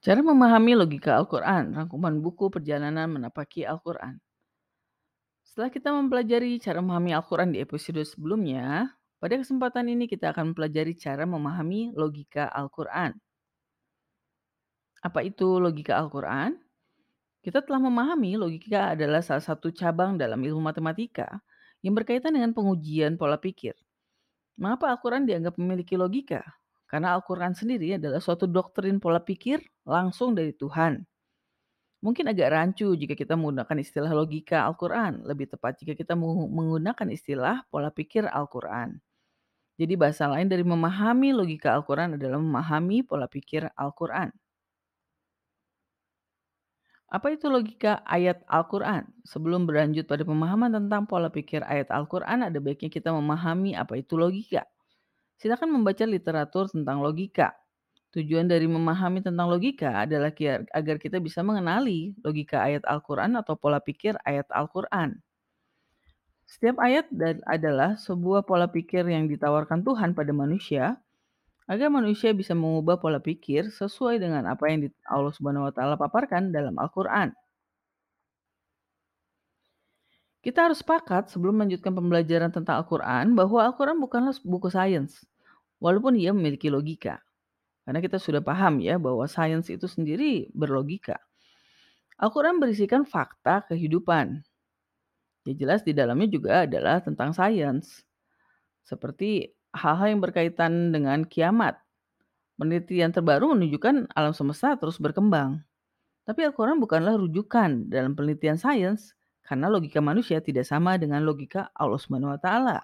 Cara memahami logika Al-Quran, rangkuman buku perjalanan menapaki Al-Quran. Setelah kita mempelajari cara memahami Al-Quran di episode sebelumnya, pada kesempatan ini kita akan mempelajari cara memahami logika Al-Quran. Apa itu logika Al-Quran? Kita telah memahami logika adalah salah satu cabang dalam ilmu matematika yang berkaitan dengan pengujian pola pikir. Mengapa Al-Quran dianggap memiliki logika? Karena Al-Quran sendiri adalah suatu doktrin pola pikir langsung dari Tuhan. Mungkin agak rancu jika kita menggunakan istilah logika Al-Quran, lebih tepat jika kita menggunakan istilah pola pikir Al-Quran. Jadi bahasa lain dari memahami logika Al-Quran adalah memahami pola pikir Al-Quran. Apa itu logika ayat Al-Quran? Sebelum berlanjut pada pemahaman tentang pola pikir ayat Al-Quran, ada baiknya kita memahami apa itu logika. Silakan membaca literatur tentang logika. Tujuan dari memahami tentang logika adalah agar kita bisa mengenali logika ayat Al-Quran atau pola pikir ayat Al-Quran. Setiap ayat adalah sebuah pola pikir yang ditawarkan Tuhan pada manusia agar manusia bisa mengubah pola pikir sesuai dengan apa yang Allah Subhanahu wa taala paparkan dalam Al-Qur'an. Kita harus sepakat sebelum melanjutkan pembelajaran tentang Al-Qur'an bahwa Al-Qur'an bukanlah buku sains, walaupun ia memiliki logika. Karena kita sudah paham ya bahwa sains itu sendiri berlogika. Al-Qur'an berisikan fakta kehidupan. Ya jelas di dalamnya juga adalah tentang sains. Seperti hal-hal yang berkaitan dengan kiamat. Penelitian terbaru menunjukkan alam semesta terus berkembang. Tapi Al-Quran bukanlah rujukan dalam penelitian sains, karena logika manusia tidak sama dengan logika Allah Subhanahu wa taala.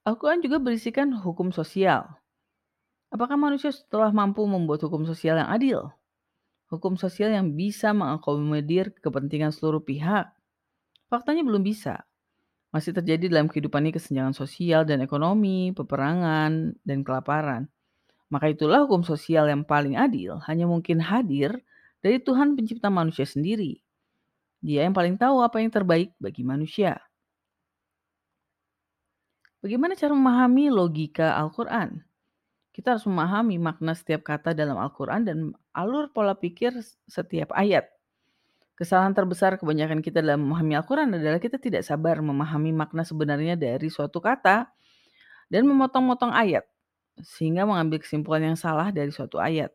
Al-Quran juga berisikan hukum sosial. Apakah manusia telah mampu membuat hukum sosial yang adil? Hukum sosial yang bisa mengakomodir kepentingan seluruh pihak? Faktanya belum bisa. Masih terjadi dalam kehidupan ini kesenjangan sosial dan ekonomi, peperangan, dan kelaparan. Maka itulah hukum sosial yang paling adil hanya mungkin hadir dari Tuhan pencipta manusia sendiri. Dia yang paling tahu apa yang terbaik bagi manusia. Bagaimana cara memahami logika Al-Quran? Kita harus memahami makna setiap kata dalam Al-Quran dan alur pola pikir setiap ayat. Kesalahan terbesar kebanyakan kita dalam memahami Al-Quran adalah kita tidak sabar memahami makna sebenarnya dari suatu kata dan memotong-motong ayat, sehingga mengambil kesimpulan yang salah dari suatu ayat.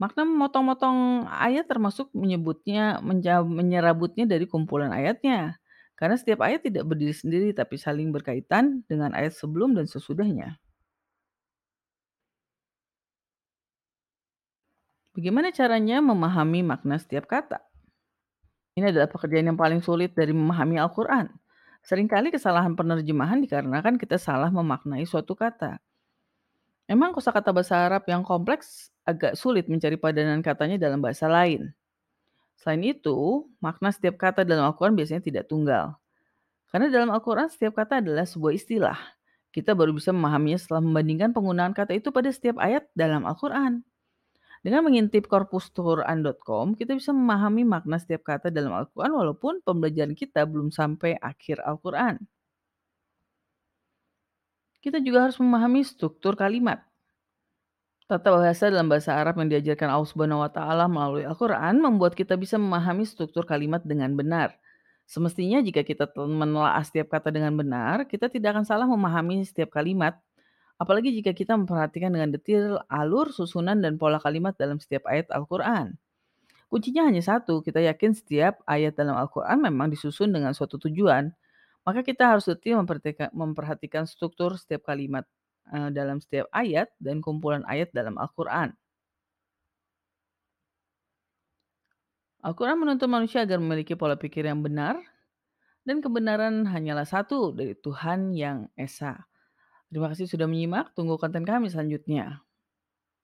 Makna memotong-motong ayat termasuk menyebutnya, menyerabutnya dari kumpulan ayatnya. Karena setiap ayat tidak berdiri sendiri tapi saling berkaitan dengan ayat sebelum dan sesudahnya. Bagaimana caranya memahami makna setiap kata? Ini adalah pekerjaan yang paling sulit dari memahami Al-Quran. Seringkali kesalahan penerjemahan dikarenakan kita salah memaknai suatu kata. Memang kosakata bahasa Arab yang kompleks agak sulit mencari padanan katanya dalam bahasa lain. Selain itu, makna setiap kata dalam Al-Quran biasanya tidak tunggal. Karena dalam Al-Quran setiap kata adalah sebuah istilah. Kita baru bisa memahaminya setelah membandingkan penggunaan kata itu pada setiap ayat dalam Al-Quran. Dengan mengintip korpusturan.com, kita bisa memahami makna setiap kata dalam Al-Quran walaupun pembelajaran kita belum sampai akhir Al-Quran. Kita juga harus memahami struktur kalimat. Tata bahasa dalam bahasa Arab yang diajarkan Allah Subhanahu wa taala melalui Al-Qur'an membuat kita bisa memahami struktur kalimat dengan benar. Semestinya jika kita menelaah setiap kata dengan benar, kita tidak akan salah memahami setiap kalimat Apalagi jika kita memperhatikan dengan detail alur, susunan, dan pola kalimat dalam setiap ayat Al-Quran. Kuncinya hanya satu, kita yakin setiap ayat dalam Al-Quran memang disusun dengan suatu tujuan. Maka kita harus detail memperhatikan struktur setiap kalimat dalam setiap ayat dan kumpulan ayat dalam Al-Quran. Al-Quran menuntut manusia agar memiliki pola pikir yang benar, dan kebenaran hanyalah satu dari Tuhan yang Esa. Terima kasih sudah menyimak, tunggu konten kami selanjutnya.